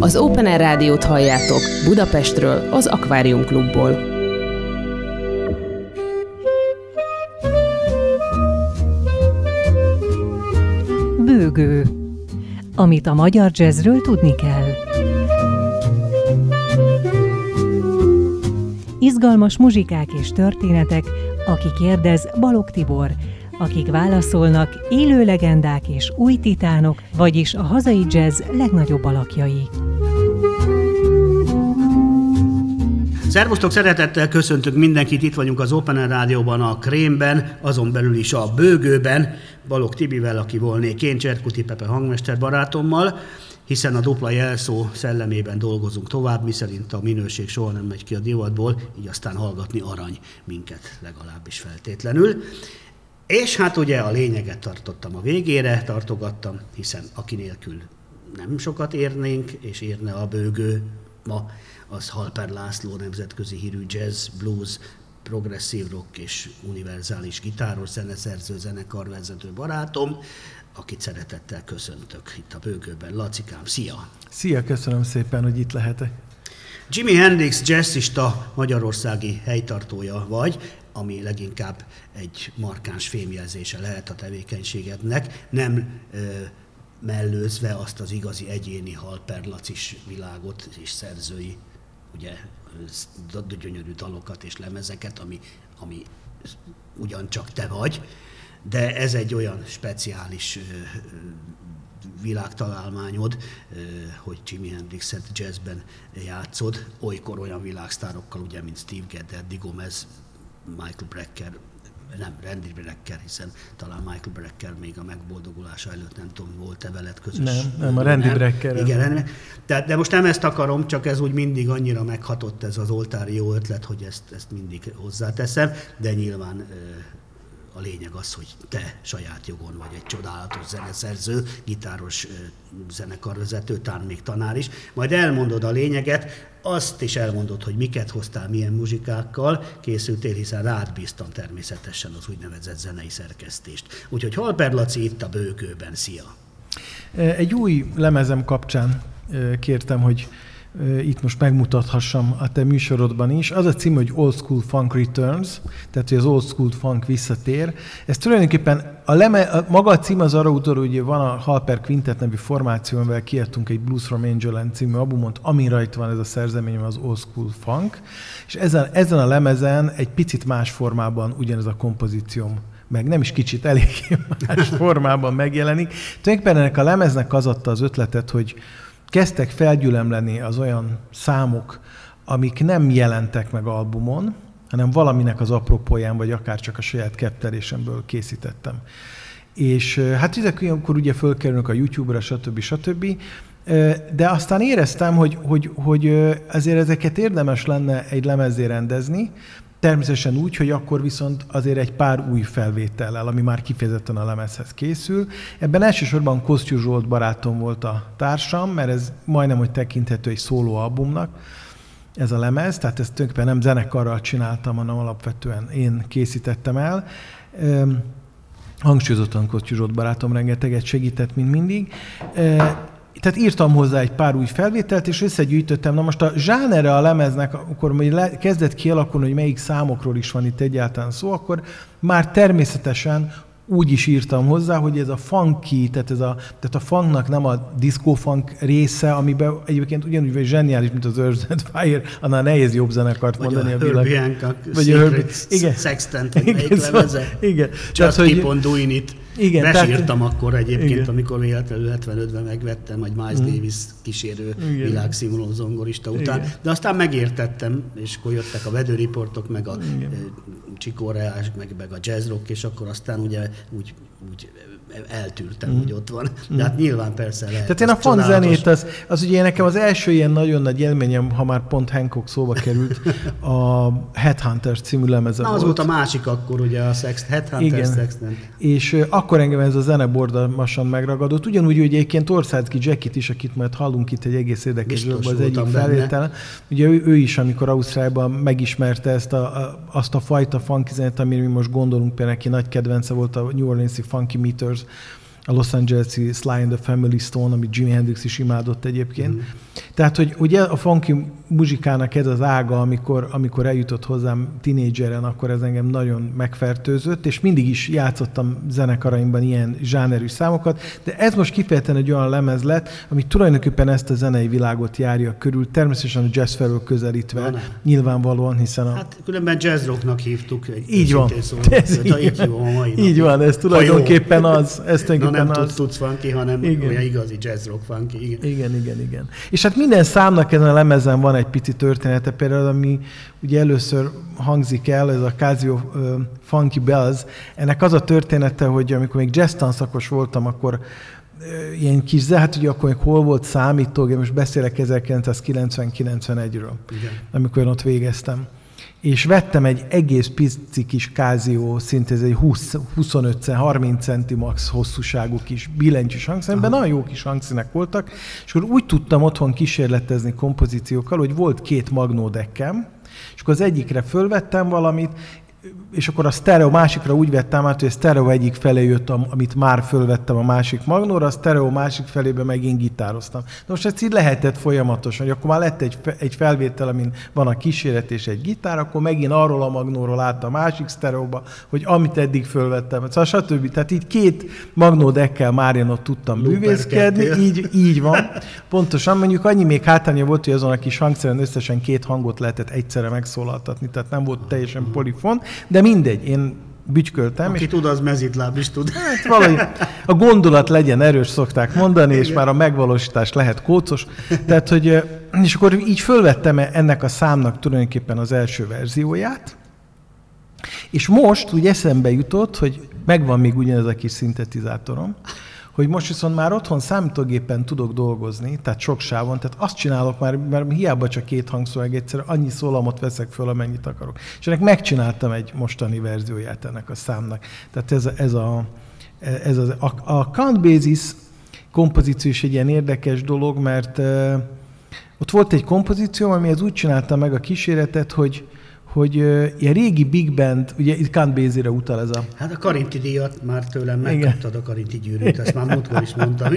Az Open Air Rádiót halljátok Budapestről, az Akvárium Klubból. Bőgő. Amit a magyar jazzről tudni kell. Izgalmas muzsikák és történetek, aki kérdez Balog Tibor, akik válaszolnak élő legendák és új titánok, vagyis a hazai jazz legnagyobb alakjai. Szervusztok, szeretettel köszöntök mindenkit, itt vagyunk az Open Air Rádióban, a Krémben, azon belül is a Bőgőben, Balog Tibivel, aki volnék én, Cserkuti Pepe hangmester barátommal, hiszen a dupla jelszó szellemében dolgozunk tovább, miszerint a minőség soha nem megy ki a divatból, így aztán hallgatni arany minket legalábbis feltétlenül. És hát ugye a lényeget tartottam a végére, tartogattam, hiszen aki nélkül nem sokat érnénk, és érne a bőgő ma, az Halper László nemzetközi hírű jazz, blues, progresszív rock és univerzális gitáros zeneszerző, zenekarvezető barátom, akit szeretettel köszöntök itt a bőgőben. Lacikám, szia! Szia, köszönöm szépen, hogy itt lehetek. Jimi Hendrix jazzista magyarországi helytartója vagy, ami leginkább egy markáns fémjelzése lehet a tevékenységednek, nem ö, mellőzve azt az igazi egyéni halperlacis világot és szerzői, ugye, gyönyörű dalokat és lemezeket, ami, ami ugyancsak te vagy, de ez egy olyan speciális világtalálmányod, hogy Jimi Hendrixet jazzben játszod, olykor olyan világsztárokkal, ugye, mint Steve Gadd, Eddie Gomez, Michael Brecker, nem, Randy Brecker, hiszen talán Michael Brecker még a megboldogulása előtt nem tudom, volt-e veled közös. Nem, nem, a Randy Brecker. Igen, nem. Tehát, de most nem ezt akarom, csak ez úgy mindig annyira meghatott ez az oltári jó ötlet, hogy ezt, ezt mindig hozzáteszem, de nyilván a lényeg az, hogy te saját jogon vagy egy csodálatos zeneszerző, gitáros zenekarvezető, tán még tanár is. Majd elmondod a lényeget, azt is elmondod, hogy miket hoztál, milyen muzsikákkal készültél, hiszen rád bíztam természetesen az úgynevezett zenei szerkesztést. Úgyhogy Halper Laci itt a bőkőben, szia! Egy új lemezem kapcsán kértem, hogy itt most megmutathassam a te műsorodban is. Az a cím, hogy Old School Funk Returns, tehát hogy az Old School Funk visszatér. Ez tulajdonképpen a, leme, a maga a cím az arra utal, hogy van a Halper Quintet nevű formáció, amivel kiadtunk egy Blues from Angel című albumot, ami rajta van ez a szerzeményem, az Old School Funk, és ezen, ezen a lemezen egy picit más formában ugyanez a kompozícióm meg nem is kicsit elég más formában megjelenik. Tulajdonképpen ennek a lemeznek az adta az ötletet, hogy, kezdtek felgyülemleni az olyan számok, amik nem jelentek meg albumon, hanem valaminek az apropóján, vagy akár csak a saját kepterésemből készítettem. És hát ezek olyankor ugye fölkerülnek a YouTube-ra, stb. stb. De aztán éreztem, hogy, hogy, hogy ezért ezeket érdemes lenne egy lemezé rendezni, Természetesen úgy, hogy akkor viszont azért egy pár új felvétellel, ami már kifejezetten a lemezhez készül. Ebben elsősorban Kosztyú Zsolt barátom volt a társam, mert ez majdnem, hogy tekinthető egy albumnak ez a lemez, tehát ezt tulajdonképpen nem zenekarral csináltam, hanem alapvetően én készítettem el. Hangsúlyozottan Kosztyú Zsolt barátom rengeteget segített, mint mindig tehát írtam hozzá egy pár új felvételt, és összegyűjtöttem. Na most a zsánere a lemeznek, akkor majd kezdett kialakulni, hogy melyik számokról is van itt egyáltalán szó, akkor már természetesen úgy is írtam hozzá, hogy ez a funky, tehát, ez a, tehát a funknak nem a disco funk része, amiben egyébként ugyanúgy vagy zseniális, mint az Earth Fire, annál nehéz jobb zenekart vagy mondani a, a világ. Vagy a Herbie, igen. Sextant, igen, melyik szóval, Igen. Just tehát, keep on doing it. Igen, Besírtam tehát, akkor egyébként, igen. amikor véletlenül 75-ben megvettem, hogy Miles mm. Davis kísérő igen. világszínvonalú zongorista után. Igen. De aztán megértettem, és akkor jöttek a vedőriportok, meg a csikóreás, meg, meg a jazz rock, és akkor aztán ugye úgy, úgy eltűrtem, mm. hogy ott van. De hát nyilván persze lehet. Tehát én a fan zenét, az, az ugye nekem az első ilyen nagyon nagy élményem, ha már pont Hancock szóba került, a Headhunters című lemeze Na, az volt. a másik akkor ugye a Sex, Headhunters Igen. Sextant. És uh, akkor engem ez a zene borzalmasan megragadott. Ugyanúgy, hogy egyébként Orszácki Jackit is, akit majd hallunk itt egy egész érdekes dologban az egyik felvétel. Ugye ő, ő, is, amikor Ausztráliában megismerte ezt a, a, azt a fajta funky zenét, amire mi most gondolunk, például neki nagy kedvence volt a New Orleans-i Funky Meters, customers a Los Angeles-i Sly and the Family Stone, amit Jimi Hendrix is imádott egyébként. Mm. Tehát, hogy ugye a funky muzsikának ez az ága, amikor, amikor eljutott hozzám tinédzseren, akkor ez engem nagyon megfertőzött, és mindig is játszottam zenekaraimban ilyen zsánerű számokat, de ez most kifejezetten egy olyan lemez lett, ami tulajdonképpen ezt a zenei világot járja körül, természetesen a jazz felől közelítve, Na, nyilvánvalóan, hiszen a... Hát különben jazzrocknak hívtuk. Egy így van. Szóval, ez így, így, van. így van, ez tulajdonképpen az. Ez tulajdonképpen Na nem az. tudsz funky, hanem igen. olyan igazi jazzrock funky. Igen. igen, igen, igen. És hát minden számnak ezen a lemezen van egy pici története, például ami ugye először hangzik el, ez a Casio Funky Bells, ennek az a története, hogy amikor még jazz tanszakos voltam, akkor ilyen kis, de hát ugye akkor még hol volt számítógép, most beszélek 1990-91-ről, amikor én ott végeztem és vettem egy egész pici kis kázió, szinte ez egy 20, 25 30 centi max hosszúságú kis billentyűs hangszerben, nagyon jó kis hangszínek voltak, és akkor úgy tudtam otthon kísérletezni kompozíciókkal, hogy volt két magnódekkem, és akkor az egyikre fölvettem valamit, és akkor a stereo másikra úgy vettem át, hogy a stereo egyik felé jött, amit már fölvettem a másik magnóra, a stereo másik felébe meg én gitároztam. De most ezt így lehetett folyamatosan, hogy akkor már lett egy, egy felvétel, amin van a kíséret és egy gitár, akkor megint arról a magnóról át a másik sztereóba, hogy amit eddig fölvettem. Szóval stb. Tehát így két magnódekkel már én ott tudtam bűvészkedni, így, így van. Pontosan, mondjuk annyi még hátránya volt, hogy azon a kis hangszeren összesen két hangot lehetett egyszerre megszólaltatni, tehát nem volt teljesen polifon, de mindegy, én bütyköltem. Aki és tud, az mezitláb is tud. Hát valahogy a gondolat legyen erős, szokták mondani, és már a megvalósítás lehet kócos. Tehát, hogy, és akkor így fölvettem ennek a számnak tulajdonképpen az első verzióját, és most úgy eszembe jutott, hogy megvan még ugyanez a kis szintetizátorom, hogy most viszont már otthon számítógépen tudok dolgozni, tehát sok sávon, tehát azt csinálok már, mert hiába csak két hangszólag egyszer, annyi szólamot veszek föl, amennyit akarok. És ennek megcsináltam egy mostani verzióját ennek a számnak. Tehát ez, ez a, ez a, a, a Count Basis kompozíció is egy ilyen érdekes dolog, mert ott volt egy kompozíció, amihez úgy csináltam meg a kíséretet, hogy, hogy uh, ilyen régi big band, ugye itt Kant Bézire utal ez a... Hát a Karinti díjat már tőlem megkaptad a Karinti gyűrűt, ezt már múltkor is mondtam.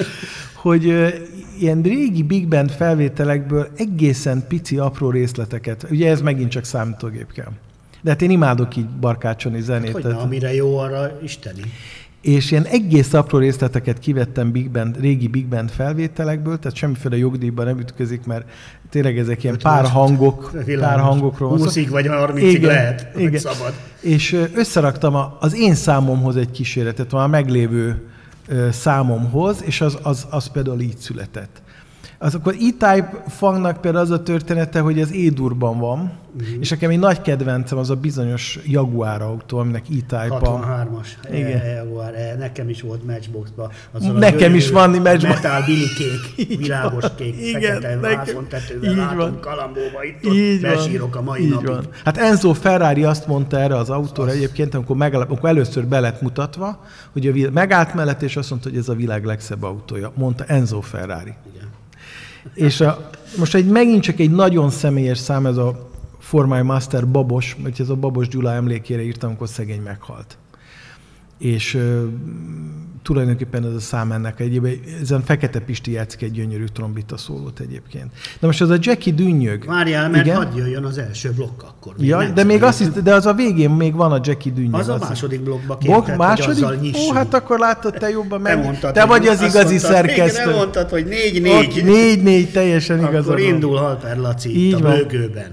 hogy uh, ilyen régi big band felvételekből egészen pici, apró részleteket, ugye ez megint csak számítógép kell. De hát én imádok így barkácsoni zenét. Hát, hogy na, amire jó, arra isteni és ilyen egész apró részleteket kivettem Big Band, régi Big Band felvételekből, tehát semmiféle jogdíjban nem ütközik, mert tényleg ezek ilyen pár hangok, pár hangokról. 20 vagy 30 lehet, igen. szabad. És összeraktam az én számomhoz egy kísérletet, a meglévő számomhoz, és az, az, az például így született. Az akkor E-Type fangnak például az a története, hogy ez E-durban van, uh-huh. és nekem egy nagy kedvencem az a bizonyos Jaguar autó, aminek E-Type 63-as Igen. E, Jaguar, e, nekem is volt Matchboxban. Nekem is van Matchbox. Metal Billy kék, világos kék, Igen, fekete vászontetővel látom Kalambóba, itt így besírok a mai így napig. Van. Hát Enzo Ferrari azt mondta erre az autóra az... egyébként, amikor, megáll, amikor először be lett mutatva, hogy a megállt mellett, és azt mondta, hogy ez a világ legszebb autója. Mondta Enzo Ferrari. Igen. És a, most egy, megint csak egy nagyon személyes szám, ez a For My Master Babos, mert ez a Babos Gyula emlékére írtam, amikor szegény meghalt. És tulajdonképpen ez a szám ennek egyébként, ezen Fekete Pisti játszik egy gyönyörű trombita szólót egyébként. De most az a Jackie dünnyög. Várjál, mert Igen? hadd jöjjön az első blokk akkor. Még ja, de még azt hisz, de az a végén még van a Jackie dünnyög. Az a második blokkba kérted, Blok, második? Ó, hát akkor látod, te jobban meg. Te, mondtad, te vagy az igazi mondtad, szerkesztő. Te mondtad, hogy négy-négy. Négy-négy, teljesen igazad. Akkor indul Halper Laci Így itt a bőgőben.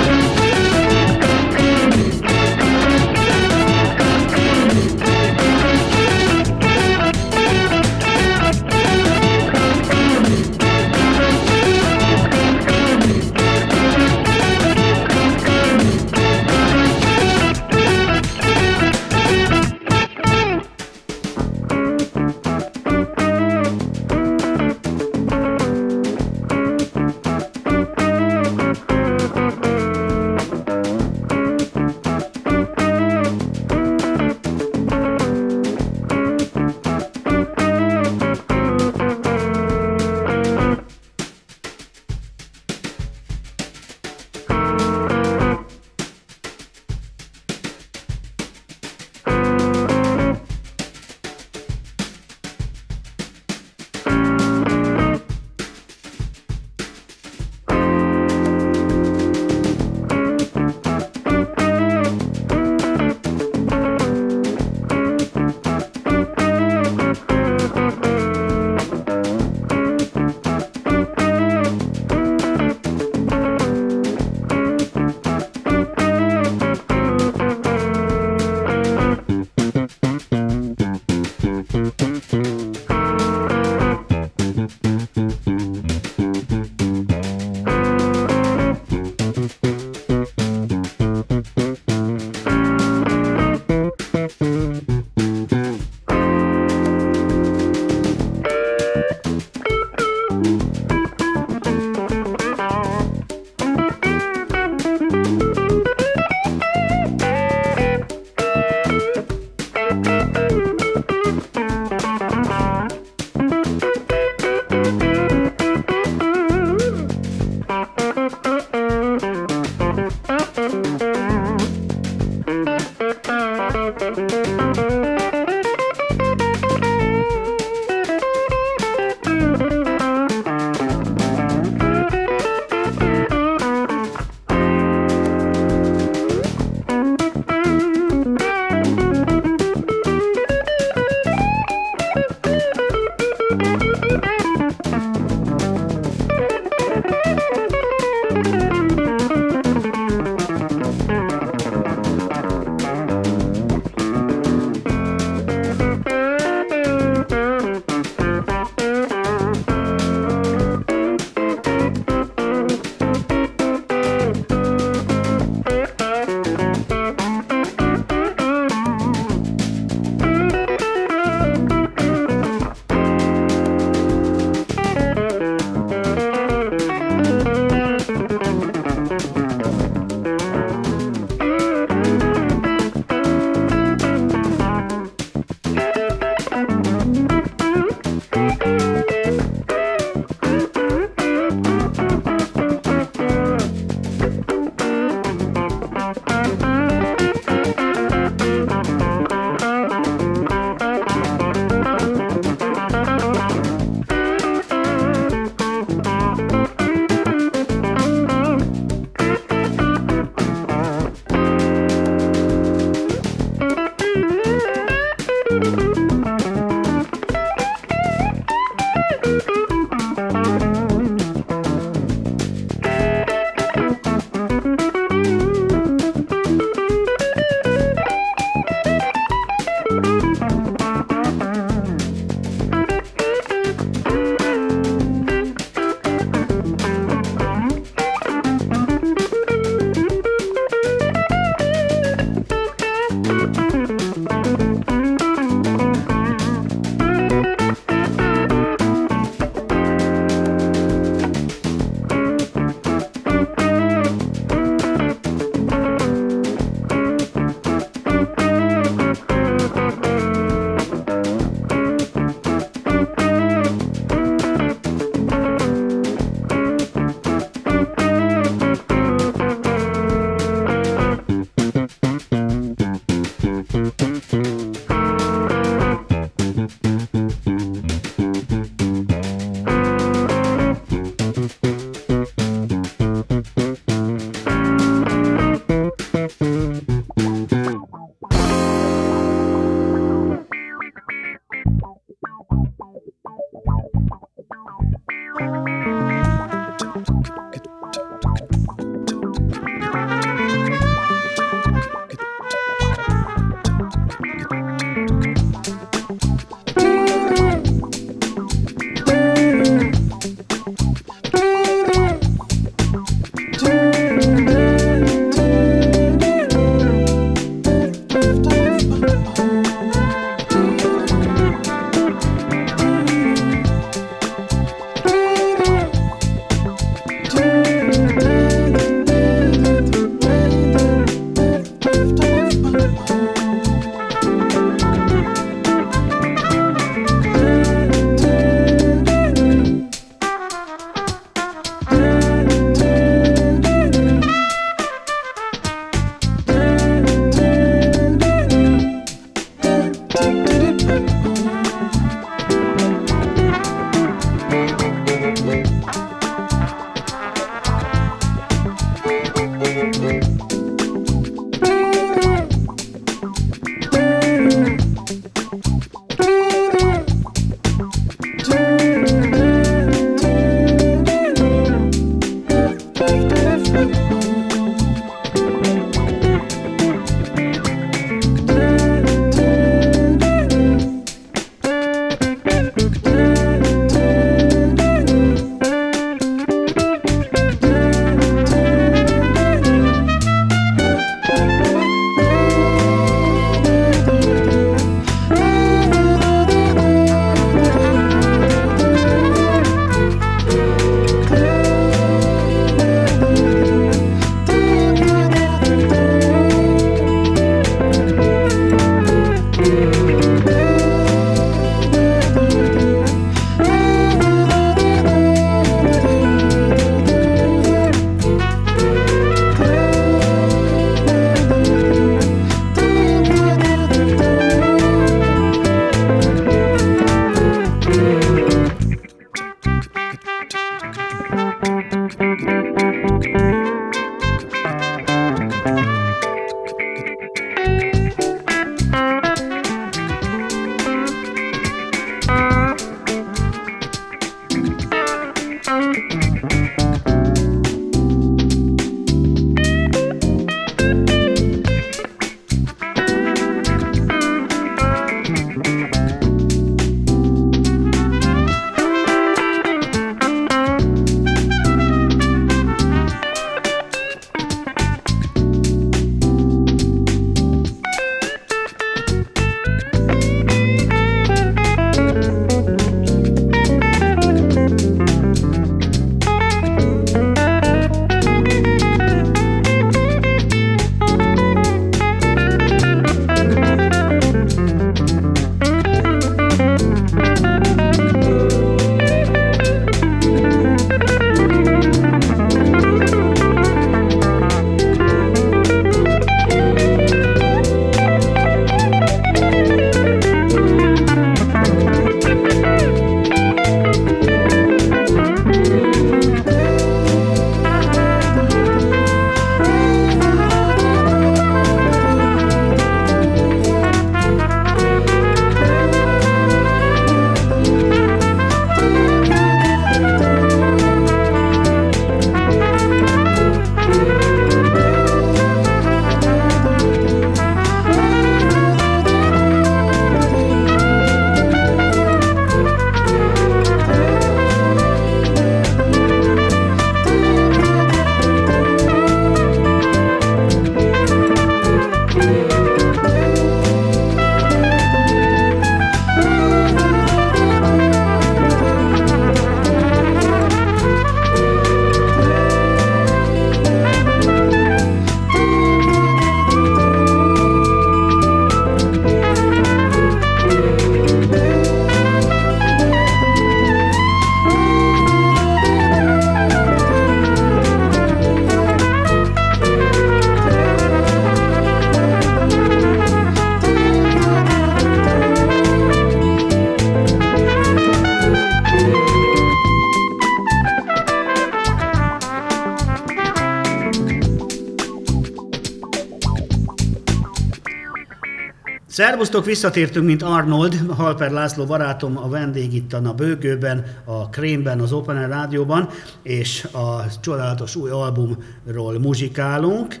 Szervusztok, visszatértünk, mint Arnold, Halper László barátom, a vendég itt a bőgőben, a Krémben, az Open Air Rádióban, és a csodálatos új albumról muzsikálunk,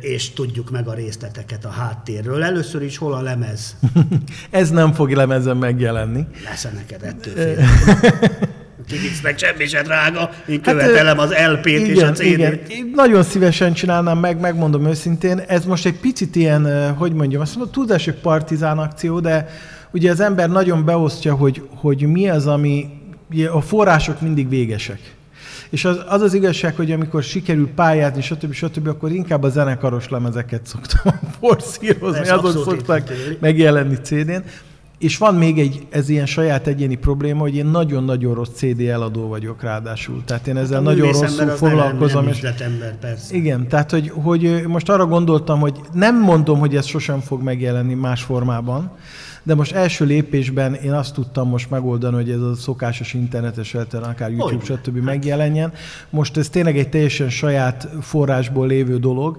és tudjuk meg a részleteket a háttérről. Először is hol a lemez? Ez nem fog lemezen megjelenni. Lesz neked ettől Kivicsz meg semmi se drága, én hát, követelem az LP-t igen, és a CD-t. Igen. Én nagyon szívesen csinálnám meg, megmondom őszintén. Ez most egy picit ilyen, hogy mondjam, azt mondom, tudás, hogy partizán akció, de ugye az ember nagyon beosztja, hogy, hogy mi az, ami, a források mindig végesek. És az, az az igazság, hogy amikor sikerül pályázni, stb. stb., akkor inkább a zenekaros lemezeket szoktam forszírozni, azok szoktak megjelenni CD-n. És van még egy, ez ilyen saját egyéni probléma, hogy én nagyon-nagyon rossz CD eladó vagyok ráadásul. Tehát én ezzel hát nagyon rosszul foglalkozom. Nem, nem ember, persze. Igen, tehát hogy, hogy most arra gondoltam, hogy nem mondom, hogy ez sosem fog megjelenni más formában, de most első lépésben én azt tudtam most megoldani, hogy ez a szokásos internetes elteren, akár YouTube, stb. megjelenjen. Most ez tényleg egy teljesen saját forrásból lévő dolog,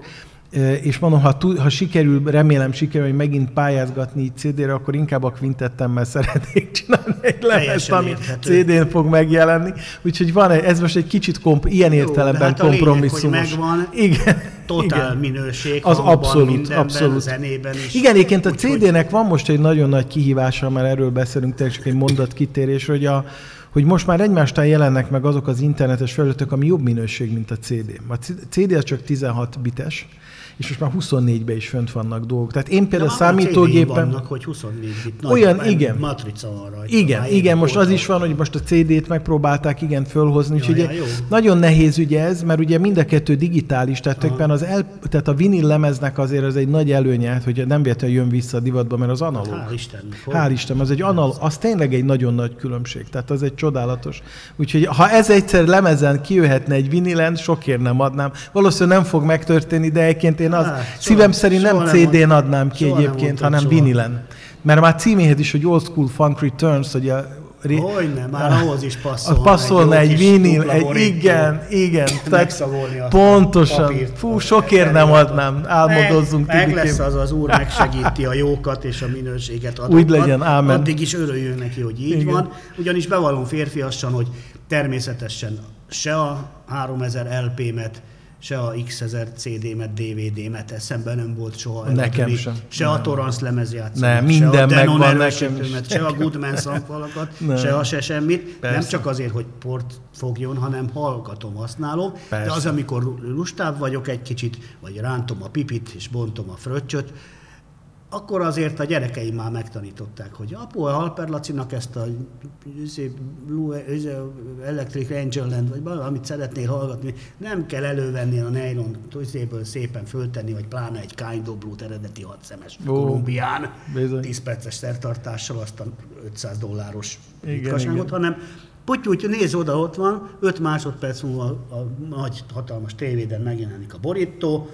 és mondom, ha, ha sikerül, remélem sikerül, hogy megint pályázgatni CD-re, akkor inkább a kvintettemmel szeretnék csinálni egy lemezt, ami CD-n fog megjelenni. Úgyhogy van, ez most egy kicsit komp- ilyen Jó, értelemben hát kompromisszumos. Lényeg, megvan, igen, totál igen. minőség, az abszolút, abszolút. zenében is. Igen, egyébként a CD-nek van most egy nagyon nagy kihívása, mert erről beszélünk, tényleg csak egy mondat kitérés, hogy a, hogy most már egymástán jelennek meg azok az internetes felületek, ami jobb minőség, mint a CD. A CD az csak 16 bites, és most már 24-ben is fönt vannak dolgok. Tehát én például ja, számítógépen... vannak, hogy 24 bit. Olyan, nagy, igen. Matrica van rajta. Igen, igen, most az is van, hogy most a CD-t megpróbálták igen fölhozni, úgyhogy ja, ja, nagyon nehéz ugye ez, mert ugye mind a kettő digitális, tehát, az el, tehát a vinil lemeznek azért az egy nagy előnye, hogy nem véletlenül jön vissza a divatba, mert az analóg. Hát, hál' Istennek. Hál' Isten, az egy anal, az tényleg egy nagyon nagy különbség, tehát az egy csodálatos. Úgyhogy ha ez egyszer lemezen kijöhetne egy vinilen, sokért nem adnám. Valószínűleg nem fog megtörténni, de egyébként én az, soha, szívem szerint nem CD-n adnám ki egyébként, hanem soha. vinilen. Mert már címéhez is, hogy Old School Funk Returns, hogy a. Hogyne, már ahhoz is passzolna. Passzolna egy, egy vinil, egy, igen, igen. Tehát pontosan. Papírt, Fú, sokért nem adnám, álmodozzunk. Meg, meg lesz az az úr, megsegíti a jókat és a minőséget adatokat. Úgy legyen, ámen. Addig is örüljön neki, hogy így igen. van. Ugyanis bevallom férfiassan, hogy természetesen se a 3000 LP-met, se a X1000 CD-met, DVD-met eszembe nem volt soha Nekem sem. Se nem. a Torrance lemezjátszómat, nem, minden se a Denon nekem se a Goodman szamfalakat, se a se semmit. Persze. Nem csak azért, hogy port fogjon, hanem hallgatom, használom. Persze. De az, amikor lustább vagyok egy kicsit, vagy rántom a pipit és bontom a fröccsöt, akkor azért a gyerekeim már megtanították, hogy apu, a Halper Lacinak ezt a Blue, Electric Angel Land, vagy valamit szeretnél hallgatni, nem kell elővenni a nylon tűzéből szépen föltenni, vagy pláne egy Blue eredeti hatszemes Kolumbián, 10 perces szertartással azt a 500 dolláros igen, hanem Putyúgy, nézz oda, ott van, 5 másodperc múlva a, a nagy, hatalmas tévéden megjelenik a borító,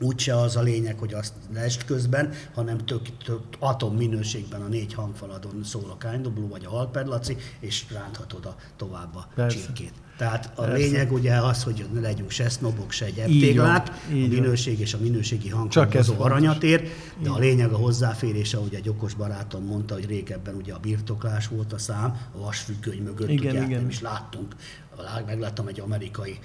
úgyse az a lényeg, hogy azt lest közben, hanem tök, tök atom minőségben a négy hangfaladon szól a Blue, vagy a Halperlaci, és ránthatod a tovább a Persze. csirkét. Tehát a Persze. lényeg ugye az, hogy ne legyünk se sznobok, se gyeptéglák, a minőség és a minőségi hangfalazó aranyat ér, de Így. a lényeg a hozzáférése, ahogy egy okos barátom mondta, hogy régebben ugye a birtoklás volt a szám, a vasfüggöny mögött igen, ugye igen. nem is láttunk. Megláttam egy amerikai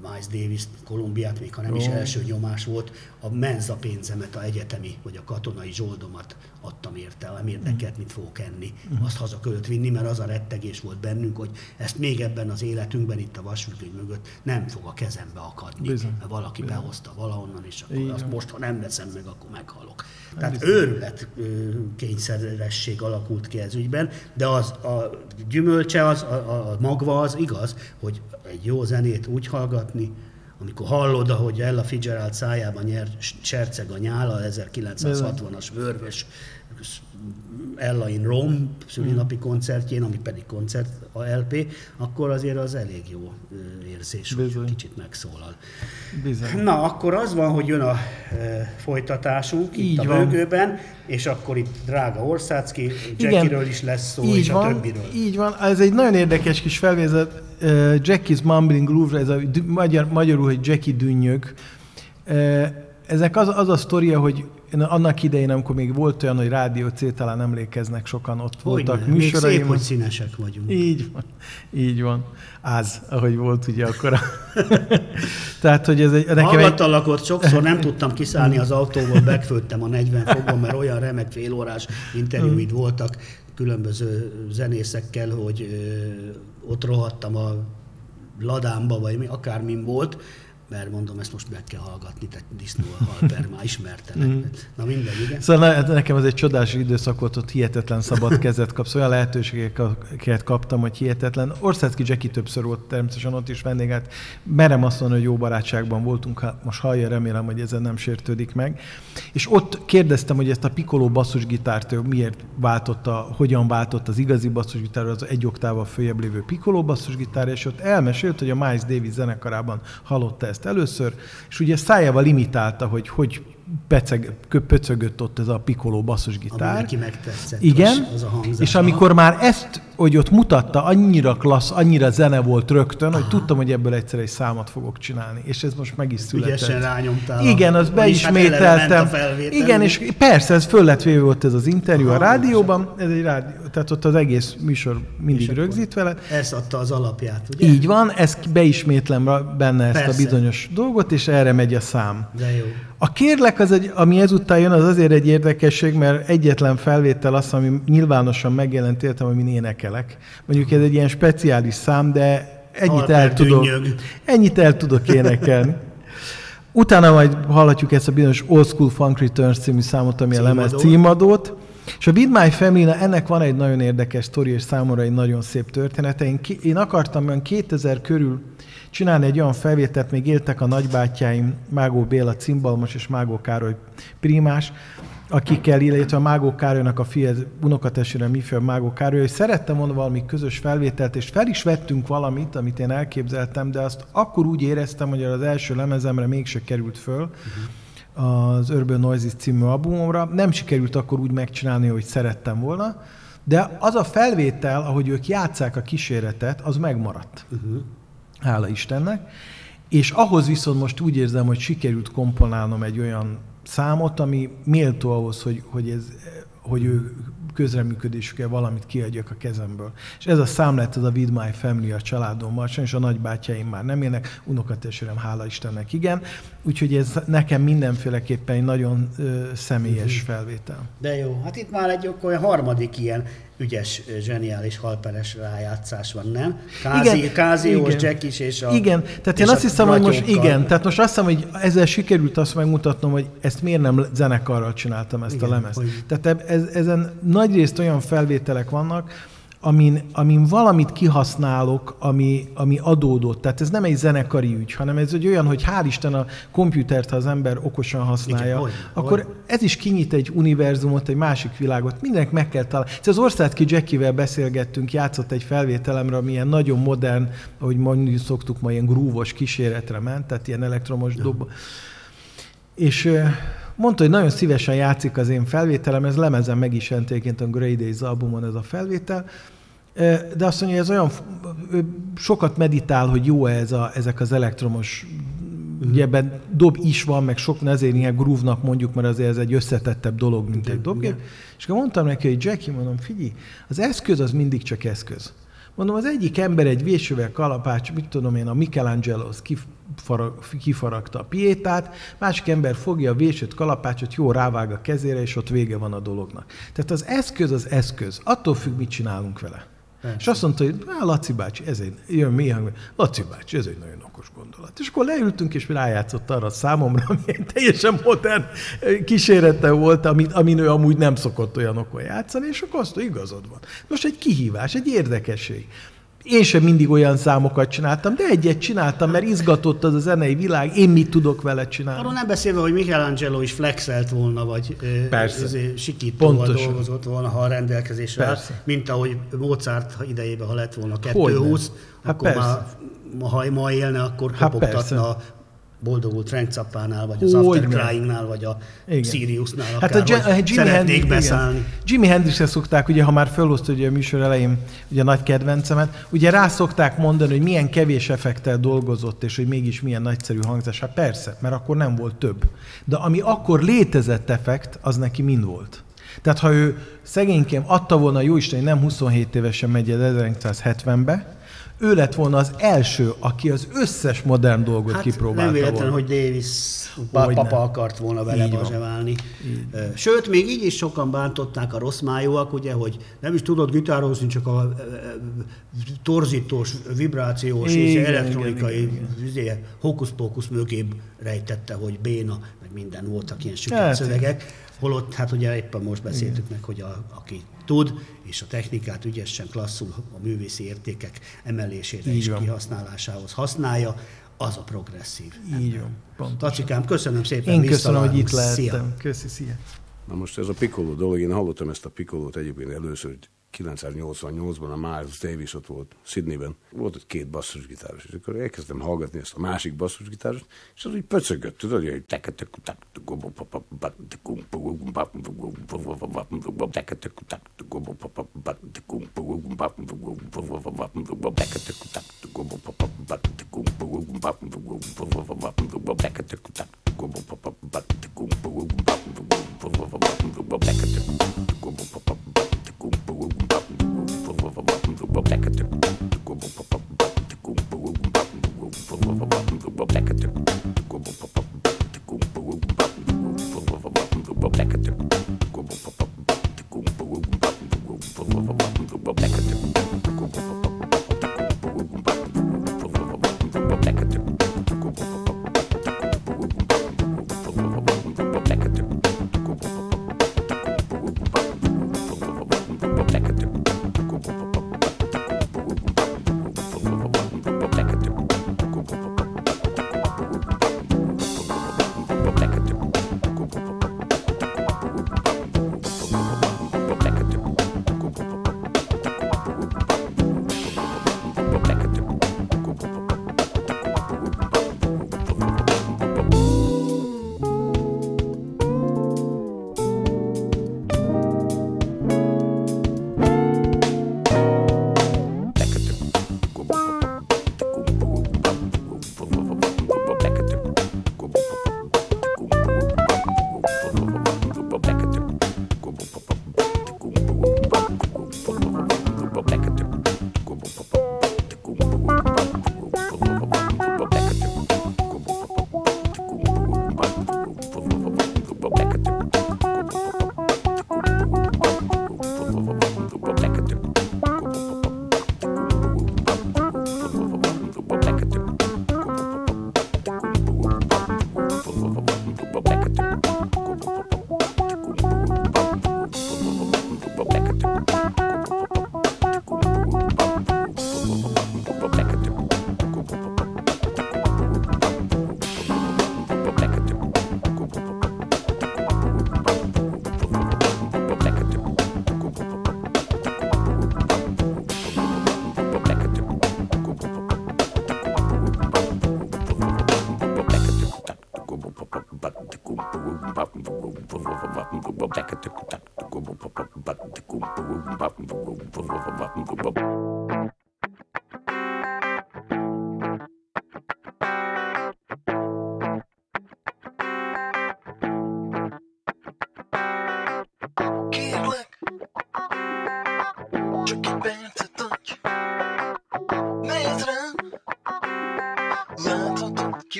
Miles Davis Kolumbiát, még ha nem Jó. is első nyomás volt, a menza pénzemet, a egyetemi vagy a katonai zsoldomat adtam érte, nem érdekelt, mit fogok enni, uh-huh. azt haza kellett vinni, mert az a rettegés volt bennünk, hogy ezt még ebben az életünkben, itt a vasfüggöny mögött nem fog a kezembe akadni, Bizony. mert valaki Bizony. behozta valahonnan, és akkor Igen. azt most, ha nem veszem meg, akkor meghalok. Nem Tehát bizony. őrület kényszeresség alakult ki ez ügyben, de az a gyümölcse, az, a, a magva az igaz, hogy egy jó zenét úgy hallgatni, amikor hallod, hogy Ella Fitzgerald szájában nyer, serceg a nyála, 1960-as vörös Ella in Rome szülinapi koncertjén, ami pedig koncert a LP, akkor azért az elég jó érzés, Bizony. hogy kicsit megszólal. Bizony. Na, akkor az van, hogy jön a e, folytatásunk Így itt a bőgőben, és akkor itt drága Orszácki, Jackiről is lesz szó, Így és van. a többiről. Így van, ez egy nagyon érdekes kis felvézet, uh, Jackie's Mumbling Groove, ez a magyar, magyarul, hogy Jackie dünnyög, uh, ezek az, az a sztoria, hogy én annak idején, amikor még volt olyan, hogy Rádió C, talán emlékeznek sokan, ott Hogy voltak ne, még műsoraim. szép, hogy színesek vagyunk. Így van, így van. Az, ahogy volt ugye akkor. Tehát, hogy ez egy, nekem egy... Hallgattalak ott sokszor, nem tudtam kiszállni az autóból, megfőttem a 40 fokban, mert olyan remek félórás interjúid voltak különböző zenészekkel, hogy ö, ott rohadtam a ladámba, vagy mi, akármin volt, mert mondom, ezt most meg kell hallgatni, tehát disznó a halper, már ismertelek. Na mindegy, igen. Szóval ne- nekem ez egy csodás időszak volt, ott hihetetlen szabad kezet kapsz, olyan lehetőségeket kaptam, hogy hihetetlen. Orszácki Jackie többször volt természetesen ott is vendégát. Merem azt mondani, hogy jó barátságban voltunk, hát most hallja, remélem, hogy ezen nem sértődik meg. És ott kérdeztem, hogy ezt a Piccolo basszusgitárt ő miért váltotta, hogyan váltott az igazi basszusgitár, az egy oktával följebb lévő Piccolo basszusgitár, és ott elmesélt, hogy a Miles Davis zenekarában hallotta ezt először, és ugye szájával limitálta, hogy hogy peceg, pöcögött ott ez a Ami basszusgitár. neki megtetszett, Igen, az, a hangzás. és amikor már ezt, hogy ott mutatta, annyira klassz, annyira zene volt rögtön, hogy tudtam, hogy ebből egyszer egy számot fogok csinálni, és ez most meg is született. Ügyesen rányomtál. Igen, a- az vagyis hát eleve ment beismételtem. a felvétel, Igen, és persze, ez föl lett véve volt ez az interjú a Aha, rádióban, ez egy rádió, tehát ott az egész műsor mindig rögzítve lett. Ez adta az alapját, ugye? Így van, ezt beismétlem benne ezt Persze. a bizonyos dolgot, és erre megy a szám. De jó. A kérlek, az egy, ami ezután jön, az azért egy érdekesség, mert egyetlen felvétel az, ami nyilvánosan megjelent értem, amin énekelek. Mondjuk ez egy ilyen speciális szám, de ennyit el tudok, ennyit el tudok énekelni. Utána majd hallhatjuk ezt a bizonyos Old School Funk Returns című számot, ami a lemez Címadót. És a With My Family, ennek van egy nagyon érdekes sztori, és számomra egy nagyon szép története. Én, ki, én akartam olyan 2000 körül csinálni egy olyan felvételt, még éltek a nagybátyáim, Mágó Béla cimbalmos és Mágó Károly primás, akikkel, illetve a Mágó Károlynak a fia, unokatestvérem, mi fia, Mágó Károly, hogy szerettem volna valami közös felvételt, és fel is vettünk valamit, amit én elképzeltem, de azt akkor úgy éreztem, hogy az első lemezemre mégse került föl, az Urban Noises című albumomra. Nem sikerült akkor úgy megcsinálni, hogy szerettem volna, de az a felvétel, ahogy ők játszák a kíséretet, az megmaradt. Uh-huh. Hála Istennek. És ahhoz viszont most úgy érzem, hogy sikerült komponálnom egy olyan számot, ami méltó ahhoz, hogy, hogy, ez, hogy ő közreműködésükkel valamit kiadjak a kezemből. És ez a szám lett az a With My Family a családommal, sajnos a nagybátyáim már nem élnek, unokatestvérem, hála Istennek igen, úgyhogy ez nekem mindenféleképpen egy nagyon ö, személyes felvétel. De jó, hát itt már egy olyan harmadik ilyen ügyes, zseniális halperes rájátszás van, nem? Kázi, Igen, Káziós, igen. Jack is, és a Igen, tehát én azt hiszem, hogy most igen, tehát most azt hiszem, hogy ezzel sikerült azt megmutatnom, hogy ezt miért nem zenekarral csináltam ezt Igen, a lemezt. hogy- Tehát ez, ezen nagyrészt olyan felvételek vannak, amin, amin valamit kihasználok, ami, ami adódott. Tehát ez nem egy zenekari ügy, hanem ez egy olyan, hogy hál' Isten a komputert, ha az ember okosan használja, Igen, hogy- akkor hogy- ez is kinyit egy univerzumot, egy másik világot. Mindenek meg kell találni. Ez az Országki Jackivel beszélgettünk, játszott egy felvételemre, ami ilyen nagyon modern, ahogy mondjuk szoktuk, ma ilyen grúvos kíséretre ment, tehát ilyen elektromos dob. És mondta, hogy nagyon szívesen játszik az én felvételem, ez lemezem meg is jelent egyébként a Grey Days albumon ez a felvétel, de azt mondja, hogy ez olyan, ö, sokat meditál, hogy jó ez a, ezek az elektromos Ugye ebben dob is van, meg sok ezért ilyen groove mondjuk, mert azért ez egy összetettebb dolog, mint egy dobgép. És akkor mondtam neki, hogy Jackie, mondom, figyelj, az eszköz az mindig csak eszköz. Mondom, az egyik ember egy vésővel kalapács, mit tudom én, a Michelangelo kifaragta a piétát, másik ember fogja a vésőt, kalapácsot, jó rávág a kezére, és ott vége van a dolognak. Tehát az eszköz az eszköz, attól függ, mit csinálunk vele. Persze. És azt mondta, hogy Á, Laci bácsi, ez egy, jön mi hang, Laci bácsi, ez egy nagyon okos gondolat. És akkor leültünk, és rájátszott arra a számomra, ami egy teljesen modern kísérete volt, amit, amin ő amúgy nem szokott olyan okon játszani, és akkor azt mondta, igazad van. Most egy kihívás, egy érdekesség. Én sem mindig olyan számokat csináltam, de egyet csináltam, mert izgatott az a zenei világ, én mit tudok vele csinálni. Arról nem beszélve, hogy Michelangelo is flexelt volna, vagy Persze. sikítóval Pontosan. dolgozott volna, ha a rendelkezésre áll, mint ahogy Mozart idejében, ha lett volna Hogyne. 220, Hát akkor persze. már, ha ma élne, akkor Hát kopogtatna boldogult Frank Zappánál, vagy az After Cryingnál, vagy a igen. Siriusnál hát a, J- a Jimi szeretnék beszállni. Igen. Jimi hendrix szokták, ugye, ha már felhozta ugye a műsor elején ugye a nagy kedvencemet, ugye rá szokták mondani, hogy milyen kevés effektel dolgozott, és hogy mégis milyen nagyszerű hangzás. Hát persze, mert akkor nem volt több. De ami akkor létezett effekt, az neki mind volt. Tehát ha ő szegényként adta volna, jó Isten, nem 27 évesen megy el 1970-be, ő lett volna az első, aki az összes modern dolgot hát kipróbálta nem véletlen, hogy Davis papa nem. akart volna vele bazseválni. Sőt, még így is sokan bántották a rossz májúak, ugye, hogy nem is tudod gitározni, csak a torzítós, vibrációs igen, és elektronikai igen, igen. Izé, hókusz-pókusz mögé rejtette, hogy béna, meg minden voltak ilyen süket hát, szövegek. Holott, hát ugye éppen most beszéltük Igen. meg, hogy a, aki tud, és a technikát ügyesen klasszul a művészi értékek emelésére Így és van. kihasználásához használja, az a progresszív. Így van. Tacikám, köszönöm szépen. Én köszönöm, hogy itt lehettem. Szia. Köszi, szia. Na most ez a Piccolo dolog, én hallottam ezt a Piccolót egyébként először 1988-ban a Miles Davis ott volt Sydneyben, volt ott két basszusgitáros, és akkor elkezdtem hallgatni ezt a másik basszusgitárost, és az úgy pöcögött, tudod, hogy Back at the Black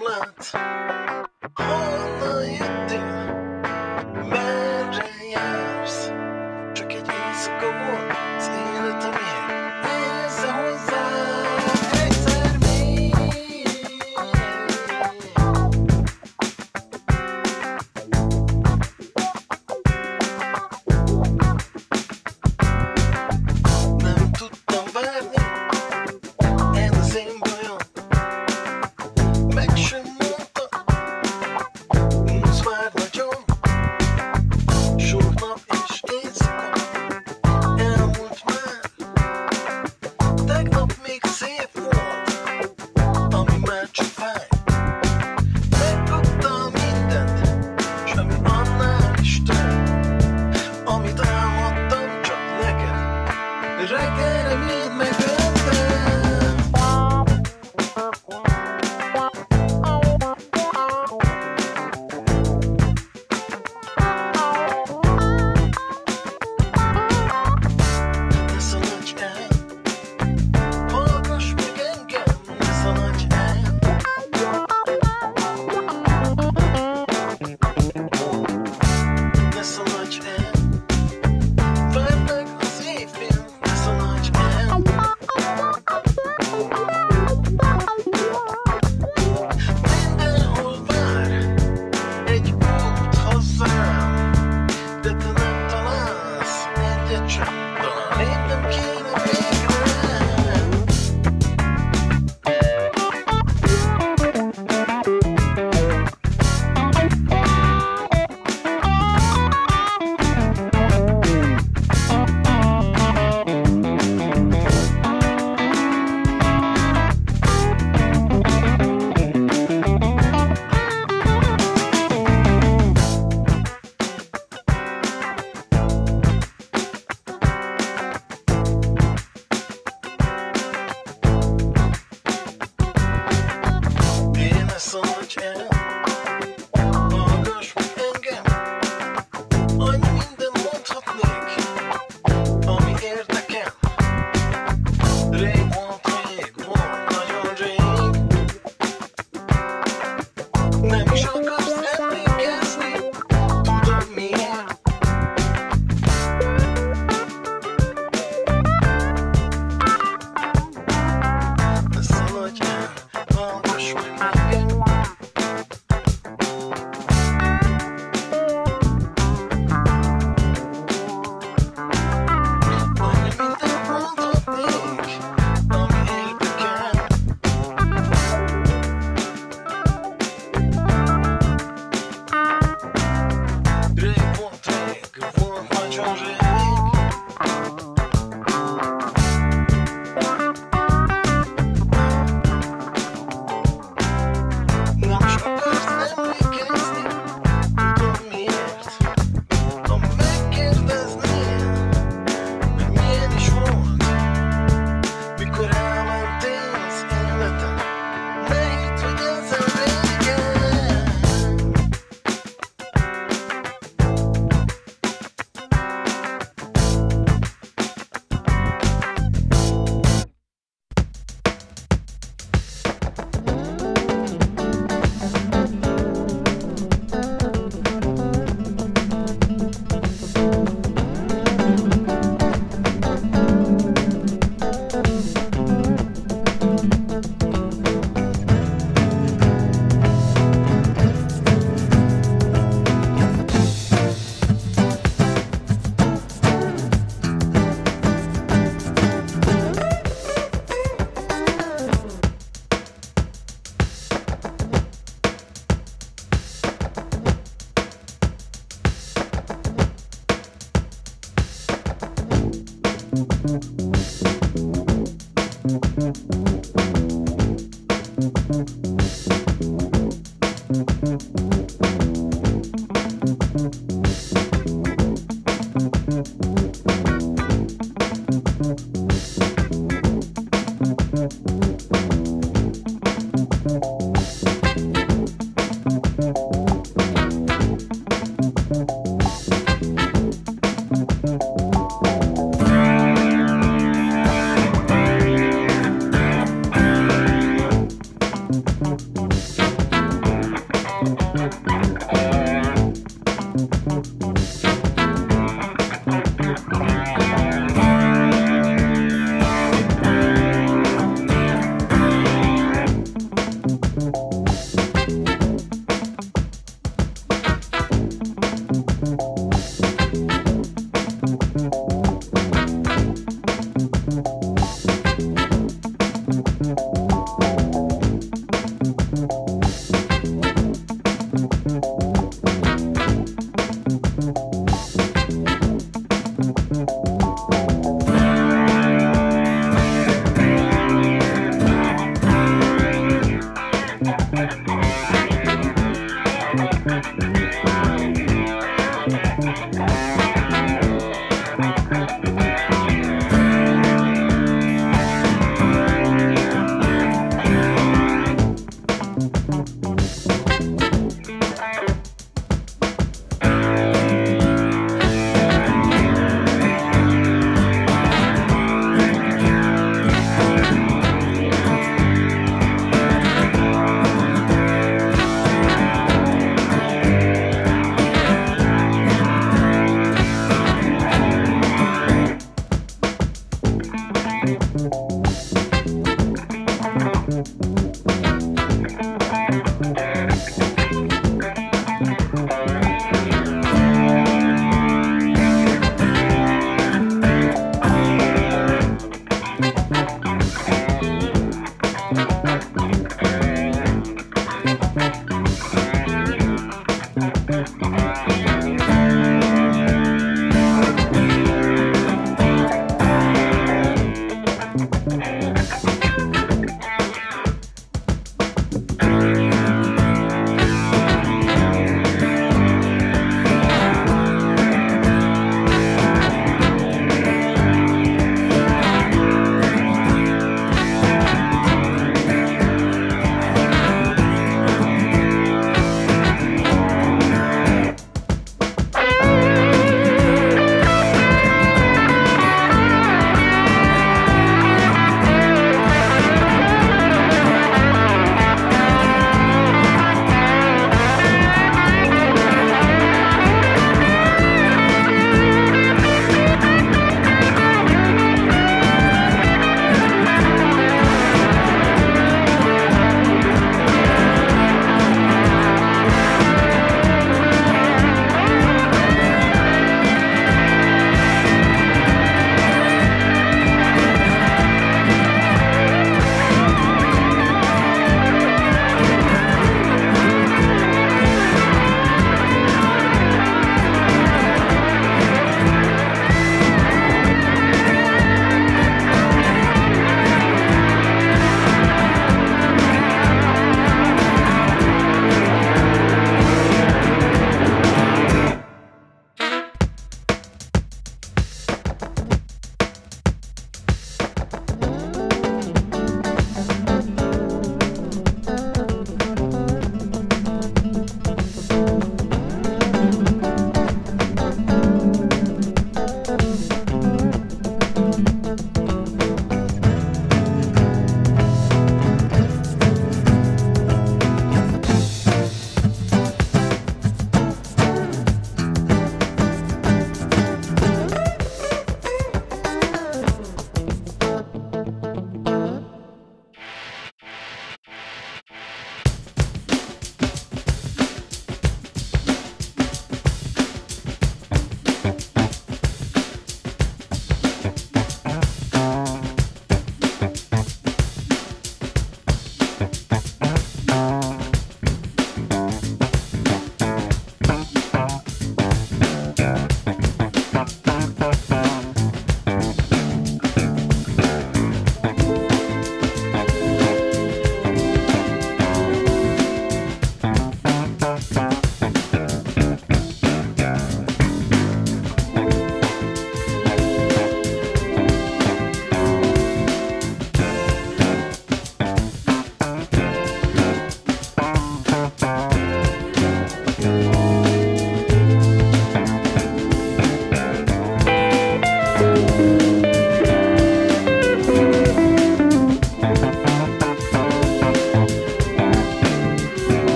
bottom. Oh, no.